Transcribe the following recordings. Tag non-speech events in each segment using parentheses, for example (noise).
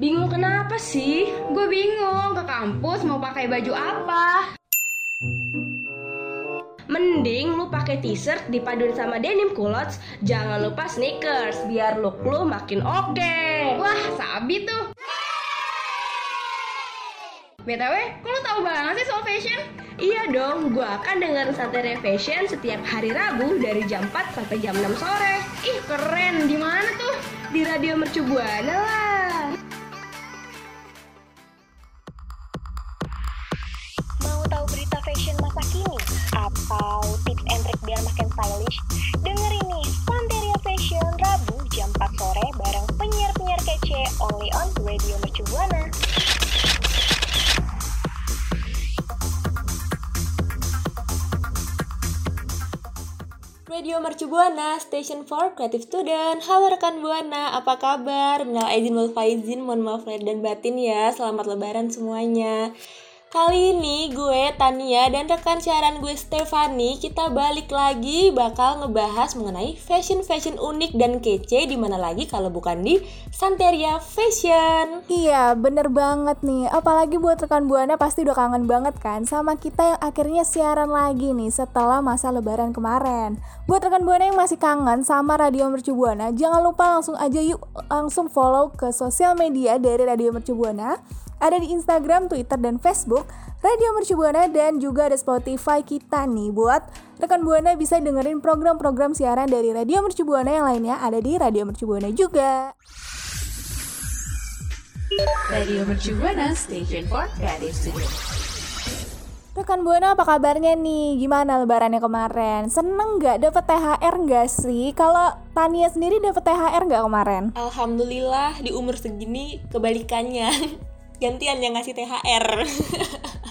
Bingung kenapa sih? Gue bingung ke kampus mau pakai baju apa. Mending lu pakai t-shirt dipaduin sama denim culottes, jangan lupa sneakers biar look lu makin oke. Wah, sabi tuh. BTW, kok lu tahu banget sih soal fashion? Iya dong, gua akan dengerin Santai Fashion setiap hari Rabu dari jam 4 sampai jam 6 sore. Ih, keren. Di mana tuh? Di Radio Mercu Buana lah. Atau tips and trick biar makin stylish? Dengerin nih Santeria Fashion Rabu jam 4 sore bareng penyiar-penyiar kece only on Radio Mercu Buana. Radio Mercu Buana, Station for Creative Student. Halo rekan Buana, apa kabar? Minal aizin wal faizin, mohon maaf lahir dan batin ya. Selamat lebaran semuanya. Kali ini gue, Tania, dan rekan siaran gue Stefani kita balik lagi bakal ngebahas mengenai fashion-fashion unik dan kece di mana lagi kalau bukan di Santeria Fashion. Iya, bener banget nih. Apalagi buat rekan Buana pasti udah kangen banget kan sama kita yang akhirnya siaran lagi nih setelah masa lebaran kemarin. Buat rekan Buana yang masih kangen sama Radio Mercu Buana, jangan lupa langsung aja yuk langsung follow ke sosial media dari Radio Mercu Buana ada di Instagram, Twitter, dan Facebook Radio Mercu Buana dan juga ada Spotify kita nih buat rekan Buana bisa dengerin program-program siaran dari Radio Mercu Buana yang lainnya ada di Radio Mercu Buana juga. Radio Mercu Buana Station for Creative Studio. Rekan Buana apa kabarnya nih? Gimana lebarannya kemarin? Seneng nggak dapet THR nggak sih? Kalau Tania sendiri dapet THR nggak kemarin? Alhamdulillah di umur segini kebalikannya. (laughs) gantian yang ngasih THR (laughs)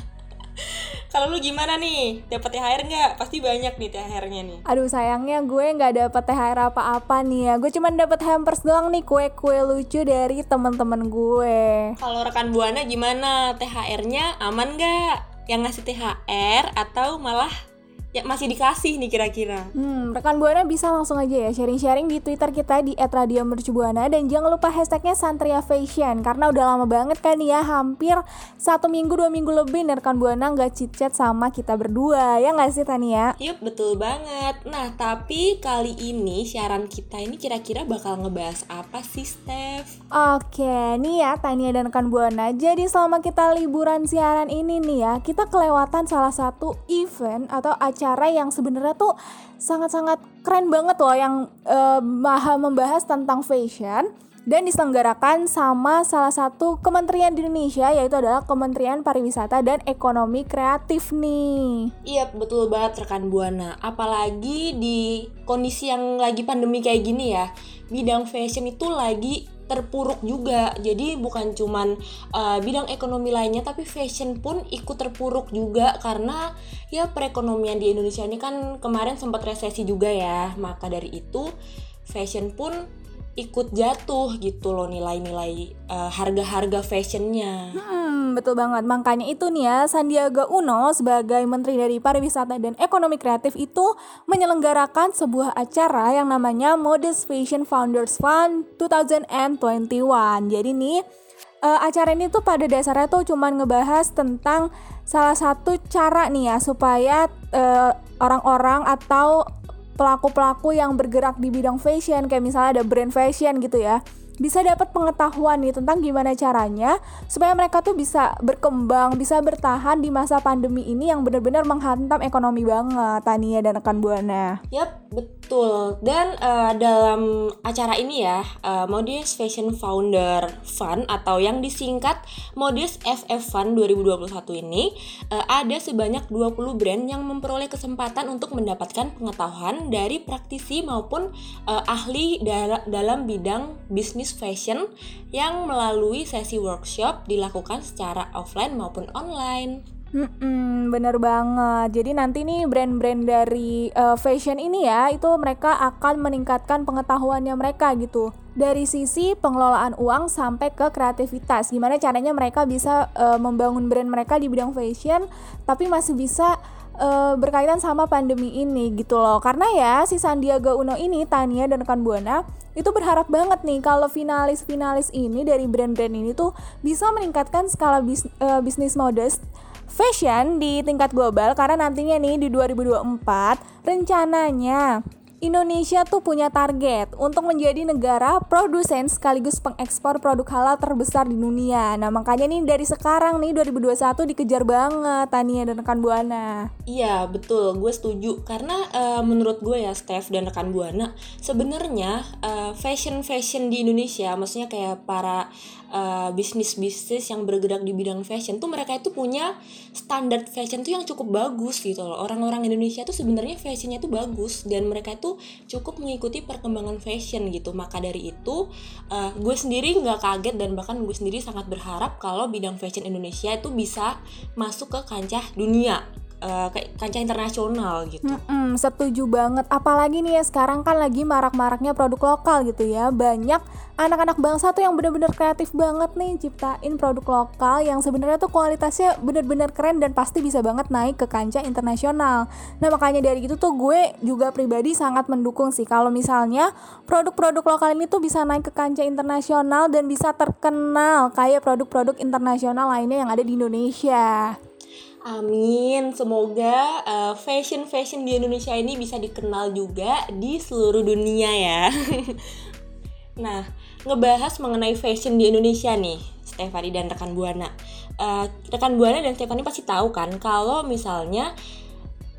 kalau lu gimana nih? Dapat THR nggak? Pasti banyak nih THR-nya nih. Aduh sayangnya gue nggak dapat THR apa-apa nih ya. Gue cuma dapat hampers doang nih kue-kue lucu dari teman-teman gue. Kalau rekan buana gimana? THR-nya aman nggak? Yang ngasih THR atau malah ya masih dikasih nih kira-kira. Hmm, rekan Buana bisa langsung aja ya sharing-sharing di Twitter kita di @radiomercubuana dan jangan lupa hashtagnya Santria Fashion karena udah lama banget kan ya hampir satu minggu dua minggu lebih nih rekan Buana nggak chit-chat sama kita berdua ya nggak sih Tania? Yup betul banget. Nah tapi kali ini siaran kita ini kira-kira bakal ngebahas apa sih Steph? Oke nih ya Tania dan rekan Buana jadi selama kita liburan siaran ini nih ya kita kelewatan salah satu event atau acara acara yang sebenarnya tuh sangat-sangat keren banget loh yang uh, maha membahas tentang fashion dan diselenggarakan sama salah satu kementerian di Indonesia yaitu adalah Kementerian Pariwisata dan Ekonomi Kreatif nih. Iya betul banget rekan Buana. Apalagi di kondisi yang lagi pandemi kayak gini ya, bidang fashion itu lagi terpuruk juga. Jadi bukan cuman uh, bidang ekonomi lainnya tapi fashion pun ikut terpuruk juga karena ya perekonomian di Indonesia ini kan kemarin sempat resesi juga ya. Maka dari itu fashion pun ikut jatuh gitu loh nilai-nilai uh, harga-harga fashionnya. Hmm, betul banget. Makanya itu nih ya Sandiaga Uno sebagai Menteri dari Pariwisata dan Ekonomi Kreatif itu menyelenggarakan sebuah acara yang namanya Modest Fashion Founders Fund 2021. Jadi nih uh, acara ini tuh pada dasarnya tuh cuman ngebahas tentang salah satu cara nih ya supaya orang orang-orang atau pelaku-pelaku yang bergerak di bidang fashion kayak misalnya ada brand fashion gitu ya bisa dapat pengetahuan nih tentang gimana caranya supaya mereka tuh bisa berkembang, bisa bertahan di masa pandemi ini yang benar-benar menghantam ekonomi banget Tania dan rekan Buana. Yap, betul. Dan uh, dalam acara ini ya, uh, Modest Fashion Founder Fund atau yang disingkat Modest FF Fund 2021 ini uh, ada sebanyak 20 brand yang memperoleh kesempatan untuk mendapatkan pengetahuan dari praktisi maupun uh, ahli dalam bidang bisnis fashion yang melalui sesi workshop dilakukan secara offline maupun online. Hmm, bener banget. Jadi nanti nih brand-brand dari uh, fashion ini ya, itu mereka akan meningkatkan pengetahuannya mereka gitu. Dari sisi pengelolaan uang sampai ke kreativitas. Gimana caranya mereka bisa uh, membangun brand mereka di bidang fashion, tapi masih bisa uh, berkaitan sama pandemi ini gitu loh. Karena ya si Sandiaga Uno ini, Tania dan rekan Buana itu berharap banget nih kalau finalis-finalis ini dari brand-brand ini tuh bisa meningkatkan skala bis, uh, bisnis modest fashion di tingkat global karena nantinya nih di 2024 rencananya Indonesia tuh punya target untuk menjadi negara produsen sekaligus pengekspor produk halal terbesar di dunia. Nah, makanya nih dari sekarang nih 2021 dikejar banget Tania dan rekan Buana. Iya, betul. Gue setuju karena uh, menurut gue ya Steph dan rekan Buana, sebenarnya uh, fashion-fashion di Indonesia, maksudnya kayak para uh, bisnis-bisnis yang bergerak di bidang fashion tuh mereka itu punya standar fashion tuh yang cukup bagus gitu loh. Orang-orang Indonesia tuh sebenarnya fashionnya tuh bagus dan mereka itu cukup mengikuti perkembangan fashion gitu. Maka dari itu uh, gue sendiri nggak kaget dan bahkan gue sendiri sangat berharap kalau bidang fashion Indonesia itu bisa masuk ke kancah dunia uh, kancah internasional gitu. Mm-mm, setuju banget. Apalagi nih ya sekarang kan lagi marak-maraknya produk lokal gitu ya. Banyak anak-anak bangsa tuh yang bener-bener kreatif banget nih ciptain produk lokal yang sebenarnya tuh kualitasnya bener-bener keren dan pasti bisa banget naik ke kancah internasional. Nah makanya dari itu tuh gue juga pribadi sangat mendukung sih kalau misalnya produk-produk lokal ini tuh bisa naik ke kancah internasional dan bisa terkenal kayak produk-produk internasional lainnya yang ada di Indonesia. Amin, semoga uh, fashion-fashion di Indonesia ini bisa dikenal juga di seluruh dunia ya. (laughs) nah, ngebahas mengenai fashion di Indonesia nih, Stefani dan rekan Buana. Uh, rekan Buana dan Stefani pasti tahu kan kalau misalnya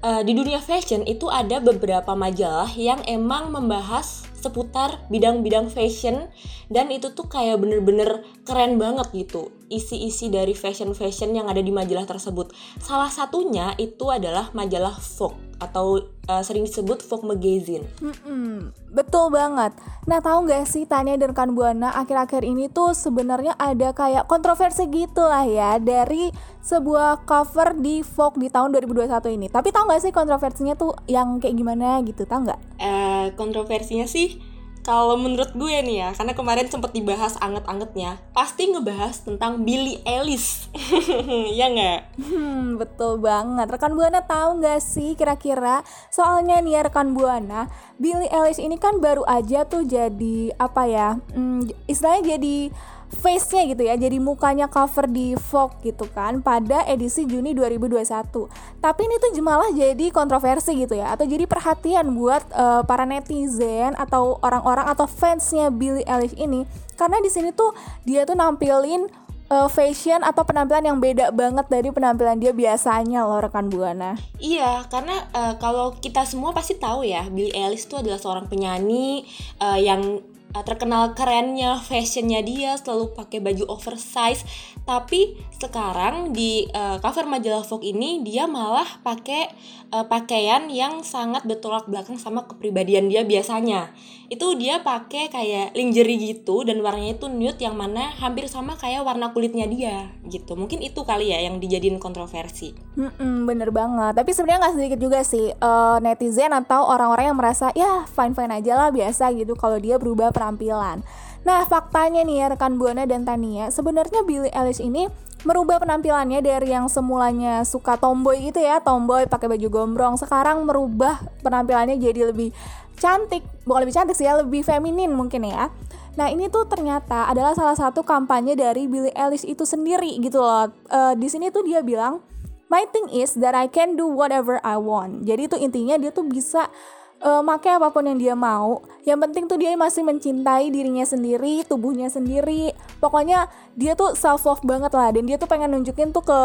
uh, di dunia fashion itu ada beberapa majalah yang emang membahas seputar bidang-bidang fashion dan itu tuh kayak bener-bener keren banget gitu isi-isi dari fashion-fashion yang ada di majalah tersebut. Salah satunya itu adalah majalah Vogue atau uh, sering disebut Vogue Magazine. Mm-mm, betul banget. Nah tahu nggak sih Tania dan rekan Buana akhir-akhir ini tuh sebenarnya ada kayak kontroversi gitu lah ya dari sebuah cover di Vogue di tahun 2021 ini. Tapi tahu nggak sih kontroversinya tuh yang kayak gimana gitu? Tahu nggak? Uh, kontroversinya sih kalau menurut gue nih ya, karena kemarin sempat dibahas anget-angetnya, pasti ngebahas tentang Billie Eilish, (laughs) ya nggak? Hmm, betul banget. Rekan Buana tahu nggak sih kira-kira? Soalnya nih ya rekan Buana, Billie Eilish ini kan baru aja tuh jadi apa ya? Hmm, istilahnya jadi face-nya gitu ya jadi mukanya cover di Vogue gitu kan pada edisi Juni 2021 tapi ini tuh malah jadi kontroversi gitu ya atau jadi perhatian buat uh, para netizen atau orang-orang atau fansnya Billie Eilish ini karena di sini tuh dia tuh nampilin uh, fashion atau penampilan yang beda banget dari penampilan dia biasanya loh rekan buana. Iya, karena uh, kalau kita semua pasti tahu ya Billie Eilish itu adalah seorang penyanyi uh, yang uh, terkenal kerennya fashionnya dia selalu pakai baju oversize. Tapi sekarang di uh, cover majalah Vogue ini dia malah pakai uh, pakaian yang sangat bertolak belakang sama kepribadian dia biasanya. Itu dia pakai kayak lingerie gitu dan warnanya itu nude yang mana hampir sama kayak warna kulitnya dia gitu. Mungkin itu kali ya yang dijadiin kontroversi. Hmm, bener banget. Tapi sebenarnya nggak sedikit juga sih uh, netizen atau orang-orang yang merasa ya fine fine aja lah biasa gitu. Kalau dia berubah penampilan. Nah, faktanya nih ya rekan Buana dan Tania, sebenarnya Billie Eilish ini merubah penampilannya dari yang semulanya suka tomboy gitu ya, tomboy pakai baju gombrong, sekarang merubah penampilannya jadi lebih cantik, bukan lebih cantik sih ya, lebih feminin mungkin ya. Nah ini tuh ternyata adalah salah satu kampanye dari Billie Eilish itu sendiri gitu loh. Uh, di sini tuh dia bilang, my thing is that I can do whatever I want. Jadi itu intinya dia tuh bisa uh, make apa pun yang dia mau. Yang penting tuh dia masih mencintai dirinya sendiri, tubuhnya sendiri. Pokoknya dia tuh self love banget lah dan dia tuh pengen nunjukin tuh ke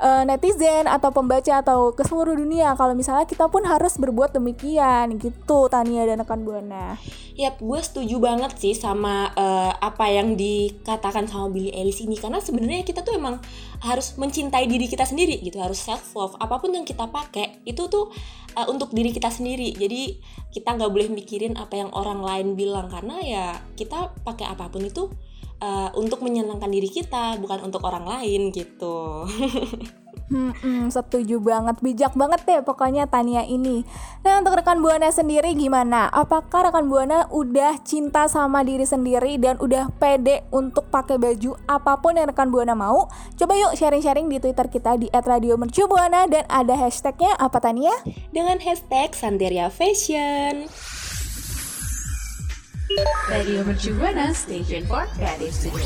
uh, netizen atau pembaca atau ke seluruh dunia kalau misalnya kita pun harus berbuat demikian gitu Tania dan rekan Buana. Yap, gue setuju banget sih sama uh, apa yang dikatakan sama Billy Ellis ini karena sebenarnya kita tuh emang harus mencintai diri kita sendiri gitu, harus self love. Apa pun yang kita pakai itu tuh uh, untuk diri kita sendiri. Jadi kita nggak boleh mikirin apa yang orang lain bilang karena ya kita pakai apa pun itu uh, untuk menyenangkan diri kita bukan untuk orang lain gitu (laughs) Hmm, hmm, setuju banget, bijak banget deh pokoknya Tania ini. Nah untuk rekan buana sendiri gimana? Apakah rekan buana udah cinta sama diri sendiri dan udah pede untuk pakai baju apa pun yang rekan buana mau? Coba yuk sharing-sharing di Twitter kita di @radiomercubuana dan ada hashtagnya apa Tania? Dengan hashtag Santeria Fashion. Radio Mercu Station for Creative Studio.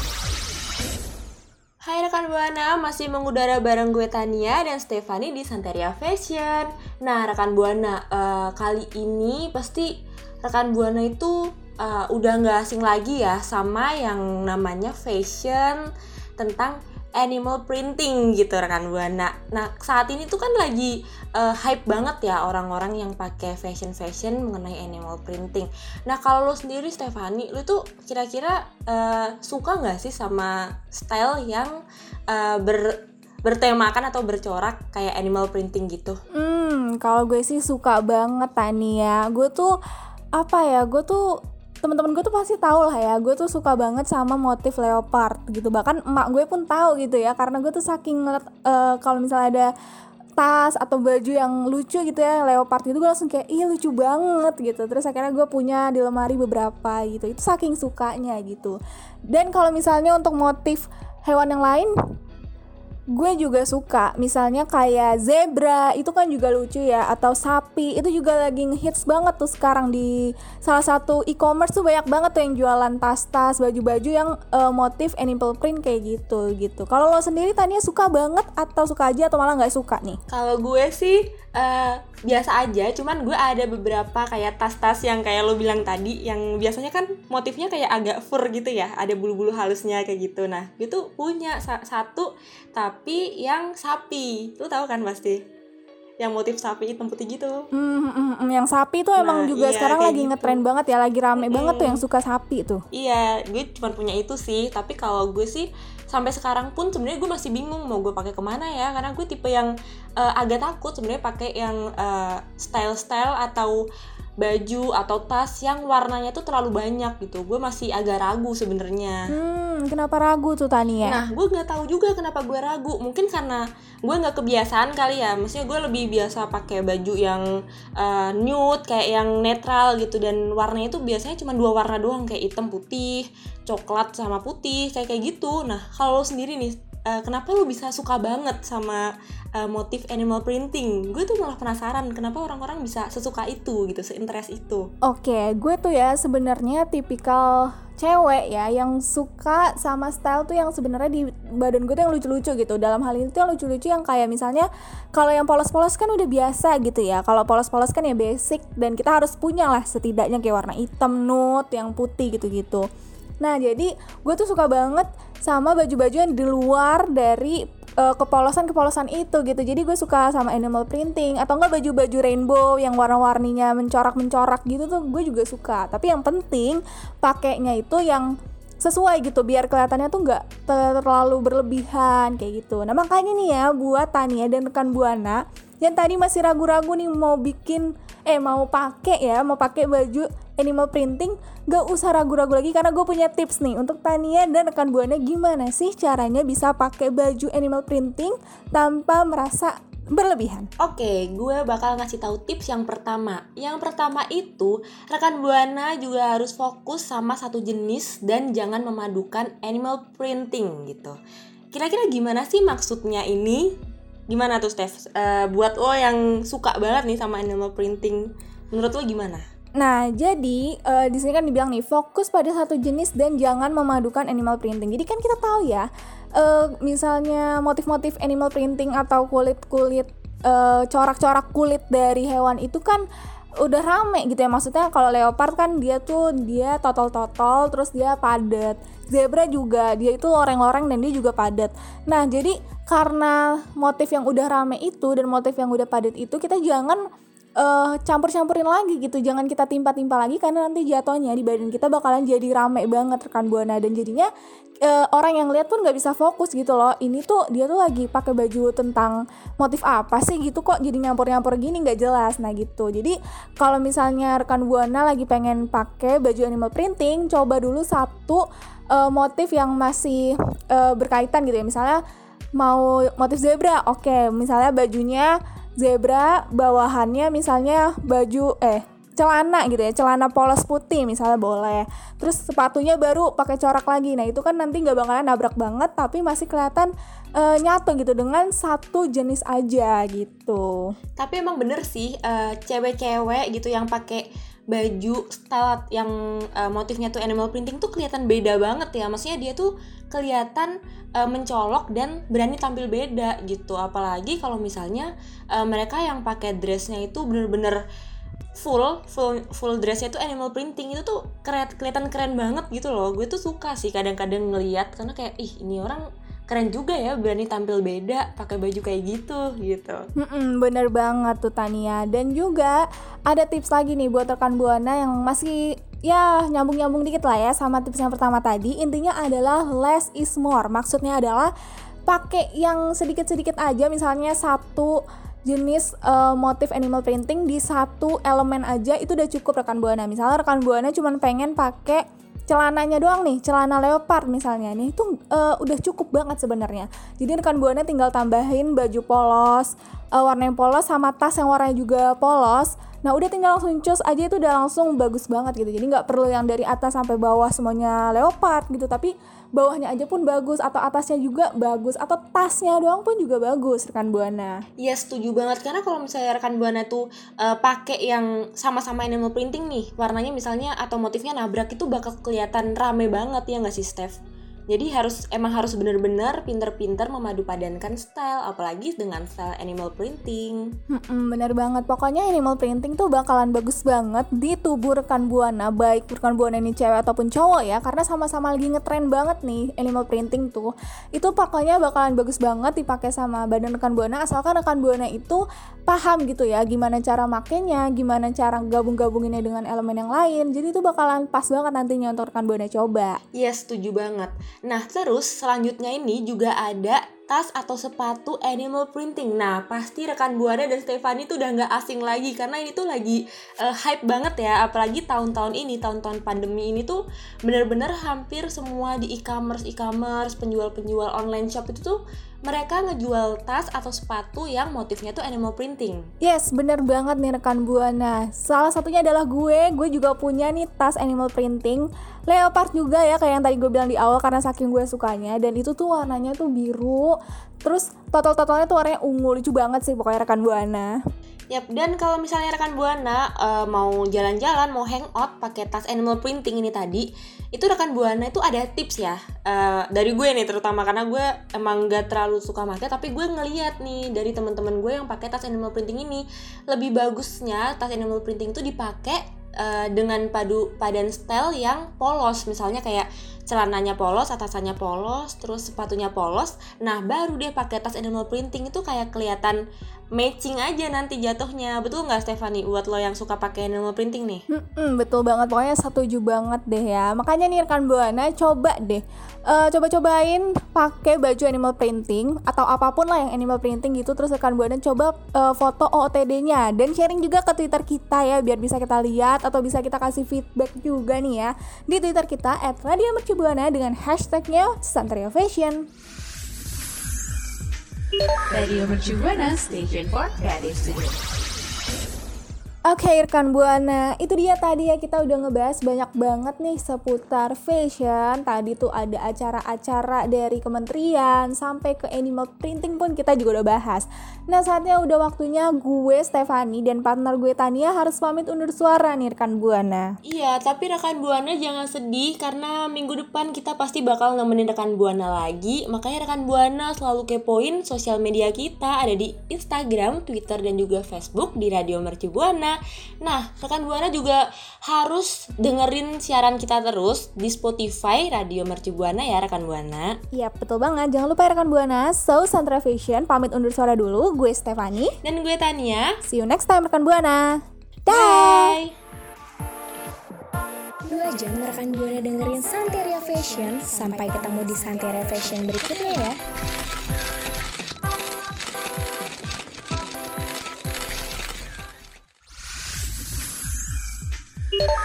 Hai rekan Buana, masih mengudara bareng gue Tania dan Stefani di Santeria Fashion. Nah rekan Buana, eh, kali ini pasti rekan Buana itu eh, udah nggak asing lagi ya sama yang namanya fashion tentang animal printing gitu rekan buana. Nah saat ini tuh kan lagi uh, hype banget ya orang-orang yang pakai fashion fashion mengenai animal printing. Nah kalau lo sendiri Stefani, lo tuh kira-kira uh, suka nggak sih sama style yang uh, ber bertemakan atau bercorak kayak animal printing gitu? Hmm, kalau gue sih suka banget Tania. Gue tuh apa ya? Gue tuh teman-teman gue tuh pasti tahu lah ya gue tuh suka banget sama motif leopard gitu. Bahkan emak gue pun tahu gitu ya karena gue tuh saking ngeliat uh, kalau misalnya ada tas atau baju yang lucu gitu ya leopard gitu gue langsung kayak ih lucu banget gitu. Terus akhirnya gue punya di lemari beberapa gitu. Itu saking sukanya gitu. Dan kalau misalnya untuk motif hewan yang lain gue juga suka. Misalnya kayak zebra itu kan juga lucu ya. Atau sapi itu juga lagi ngehits banget tuh sekarang di salah satu e-commerce tuh banyak banget tuh yang jualan tas-tas baju-baju yang uh, motif animal print kayak gitu gitu. Kalau lo sendiri Tania suka banget atau suka aja atau malah nggak suka nih? Kalau gue sih eh, biasa aja, cuman gue ada beberapa kayak tas-tas yang kayak lo bilang tadi, yang biasanya kan motifnya kayak agak fur gitu ya, ada bulu-bulu halusnya kayak gitu. Nah, tuh punya sa- satu. Tapi yang sapi, lo tahu kan pasti, yang motif sapi hitam putih gitu. Hmm, hmm, hmm, yang sapi tuh emang Nah, juga iya, sekarang lagi gitu. ngetren banget ya lagi rame banget tuh yang suka sapi tuh Iya, gue cuma punya itu sih. Tapi kalau gue sih sampai sekarang pun sebenarnya gue masih bingung mau gue pakai ke mana ya. Karena gue tipe yang eh, agak takut sebenarnya pakai yang eh, style-style atau baju atau tas yang warnanya tuh terlalu banyak gitu. Gue masih agak ragu sebenarnya. hmm kenapa ragu tuh Tania Nah, gue nggak tahu juga kenapa gue ragu. Mungkin karena gue nggak kebiasaan kali ya. Maksudnya gue lebih biasa pakai baju yang uh, nude, kayak yang netral gitu. Dan warnanya itu biasanya cuma dua warna doang, kayak hitam putih, coklat sama putih, kayak kayak gitu. Nah, kalau lo sendiri nih, uh, kenapa lo bisa suka banget sama uh, motif animal printing? Gue tuh malah penasaran kenapa orang-orang bisa sesuka itu gitu, seinterest itu. Oke, gue tuh ya sebenarnya tipikal cewek ya yang suka sama style tuh yang sebenarnya di badan gue tuh yang lucu-lucu gitu. Dalam hal ini tuh yang lucu-lucu yang kayak misalnya kalau yang polos-polos kan udah biasa gitu ya. Kalau polos-polos kan ya basic dan kita harus punya lah setidaknya kayak warna hitam, nude, yang putih gitu-gitu. Nah, jadi gue tuh suka banget sama baju-baju yang di luar dari eh, kepolosan-kepolosan itu gitu. Jadi gue suka sama animal printing atau enggak baju-baju rainbow yang warna-warninya mencorak-mencorak gitu tuh gue juga suka. Tapi yang penting pakainya itu yang sesuai gitu biar kelihatannya tuh nggak terlalu berlebihan kayak gitu. Nah makanya nih ya buat Tania dan rekan Buana yang tadi masih ragu-ragu nih mau bikin eh mau pakai ya mau pakai baju animal printing gak usah ragu-ragu lagi karena gue punya tips nih untuk Tania dan rekan buana gimana sih caranya bisa pakai baju animal printing tanpa merasa berlebihan. Oke, gue bakal ngasih tahu tips yang pertama. Yang pertama itu, rekan buana juga harus fokus sama satu jenis dan jangan memadukan animal printing gitu. Kira-kira gimana sih maksudnya ini? Gimana tuh, Steph? Eh, buat lo yang suka banget nih sama animal printing, menurut lo gimana? Nah, jadi eh, di sini kan dibilang nih fokus pada satu jenis dan jangan memadukan animal printing. Jadi kan kita tahu ya, eh, misalnya motif-motif animal printing atau kulit-kulit eh, corak-corak kulit dari hewan itu kan udah rame gitu ya. Maksudnya kalau leopard kan dia tuh dia totol-totol terus dia padat. Zebra juga dia itu loreng-loreng dan dia juga padat. Nah, jadi karena motif yang udah rame itu dan motif yang udah padat itu kita jangan eh campur-campurin lagi gitu. Jangan kita timpa-timpa lagi karena nanti jatuhnya di badan kita bakalan jadi rame banget rekan buana. Dan jadinya eh, orang yang lihat pun nggak bisa fokus gitu loh. Ini tuh dia tuh lagi pakai baju tentang motif apa sih gitu kok jadi nyampur-nyampur gini nggak jelas. Nah gitu. Jadi kalau misalnya rekan buana lagi pengen pakai baju animal printing coba dulu satu eh, motif yang masih eh, berkaitan gitu ya. Misalnya mau motif zebra oke. Misalnya bajunya zebra bawahannya misalnya baju eh celana gitu ya celana polos putih misalnya boleh. Terus sepatunya baru pakai corak lagi. Nah itu kan nanti nggak bakalan nabrak banget tapi masih kelihatan uh, nyatu gitu dengan satu jenis aja gitu. Tapi emang bener sih uh, cewek-cewek gitu yang pakai baju style yang uh, motifnya tuh animal printing tuh kelihatan beda banget ya. Maksudnya dia tuh kelihatan uh, mencolok dan berani tampil beda gitu. Apalagi kalau misalnya uh, mereka yang pakai dressnya itu bener-bener full full full dressnya tuh animal printing. Itu tuh keren kelihatan keren banget gitu loh. Gue tuh suka sih kadang-kadang ngeliat karena kayak ih ini orang keren juga ya berani tampil beda pakai baju kayak gitu gitu. Mm-mm, bener banget tuh Tania. Dan juga ada tips lagi nih buat rekan buana yang masih ya nyambung-nyambung dikit lah ya sama tips yang pertama tadi. Intinya adalah less is more. Maksudnya adalah pakai yang sedikit-sedikit aja misalnya satu jenis uh, motif animal printing di satu elemen aja itu udah cukup rekan buana. Misalnya rekan buana cuma pengen pakai celananya doang nih celana leopard misalnya nih itu uh, udah cukup banget sebenarnya. Jadi rekan buana tinggal tambahin baju polos uh, warna yang polos sama tas yang warnanya juga polos nah udah tinggal langsung cus aja itu udah langsung bagus banget gitu jadi nggak perlu yang dari atas sampai bawah semuanya leopard gitu tapi bawahnya aja pun bagus atau atasnya juga bagus atau tasnya doang pun juga bagus rekan buana. Iya setuju banget karena kalau misalnya rekan buana tuh uh, pakai yang sama-sama animal printing nih warnanya misalnya atau motifnya nabrak itu bakal kelihatan rame banget ya nggak sih Steph? Jadi harus emang harus bener-bener pinter-pinter memadu padankan style, apalagi dengan style animal printing. Hmm, bener banget. Pokoknya animal printing tuh bakalan bagus banget di tubuh rekan buana, baik rekan buana ini cewek ataupun cowok ya, karena sama-sama lagi ngetren banget nih animal printing tuh. Itu pokoknya bakalan bagus banget dipakai sama badan rekan buana, asalkan rekan buana itu paham gitu ya, gimana cara makainya, gimana cara gabung-gabunginnya dengan elemen yang lain. Jadi itu bakalan pas banget nantinya untuk rekan buana coba. Iya, setuju banget. Nah, terus selanjutnya ini juga ada tas atau sepatu animal printing. Nah, pasti rekan Buana dan Stefani tuh udah nggak asing lagi karena ini tuh lagi uh, hype banget ya, apalagi tahun-tahun ini, tahun-tahun pandemi ini tuh bener-bener hampir semua di e-commerce, e-commerce, penjual-penjual online shop itu tuh mereka ngejual tas atau sepatu yang motifnya tuh animal printing. Yes, bener banget nih rekan Buana. Salah satunya adalah gue, gue juga punya nih tas animal printing leopard juga ya kayak yang tadi gue bilang di awal karena saking gue sukanya dan itu tuh warnanya tuh biru terus total-totalnya tuh warnanya ungu lucu banget sih pokoknya rekan Buana. Yap, dan kalau misalnya rekan Buana uh, mau jalan-jalan, mau hangout pakai tas animal printing ini tadi, itu rekan Buana itu ada tips ya uh, dari gue nih terutama karena gue emang gak terlalu suka pakai, tapi gue ngeliat nih dari teman-teman gue yang pakai tas animal printing ini lebih bagusnya tas animal printing itu dipakai uh, dengan padu padan style yang polos. Misalnya kayak celananya polos atasannya polos terus sepatunya polos. Nah baru deh pakai tas animal printing itu kayak kelihatan matching aja nanti jatuhnya. Betul nggak Stefani buat lo yang suka pakai animal printing nih. Hmm, betul banget. Pokoknya setuju banget deh ya. Makanya nih rekan buana coba deh uh, coba-cobain pakai baju animal printing atau apa pun lah yang animal printing gitu. Terus rekan buana coba uh, foto OOTD-nya dan sharing juga ke Twitter kita ya biar bisa kita lihat atau bisa kita kasih feedback juga nih ya. Di Twitter kita @radiomercubuana dengan hashtagnya Santeria Fashion. Radio Mercu Buana Station for Creative Studio. Oke okay, rekan Buana, itu dia tadi ya kita udah ngebahas banyak banget nih seputar fashion. Tadi tuh ada acara-acara dari kementerian sampai ke animal printing pun kita juga udah bahas. Nah saatnya udah waktunya gue Stefani dan partner gue Tania harus pamit undur suara nih rekan Buana. Iya, tapi rekan Buana jangan sedih karena minggu depan kita pasti bakal nemenin rekan Buana lagi. Makanya rekan Buana selalu kepoin sosial media kita ada di Instagram, Twitter dan juga Facebook di Radio Mercu Buana Nah, rekan Buana juga harus dengerin siaran kita terus di Spotify Radio Mercu Buana ya rekan Buana. Iya, betul banget. Jangan lupa ya rekan Buana. So, Santra Fashion pamit undur suara dulu. Gue Stefani dan gue Tania. See you next time rekan Buana. Bye. Dua jam rekan Buana dengerin Santeria Fashion. Sampai ketemu di Santeria Fashion berikutnya ya.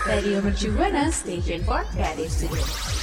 Radio Mercu Station for Creative Studio.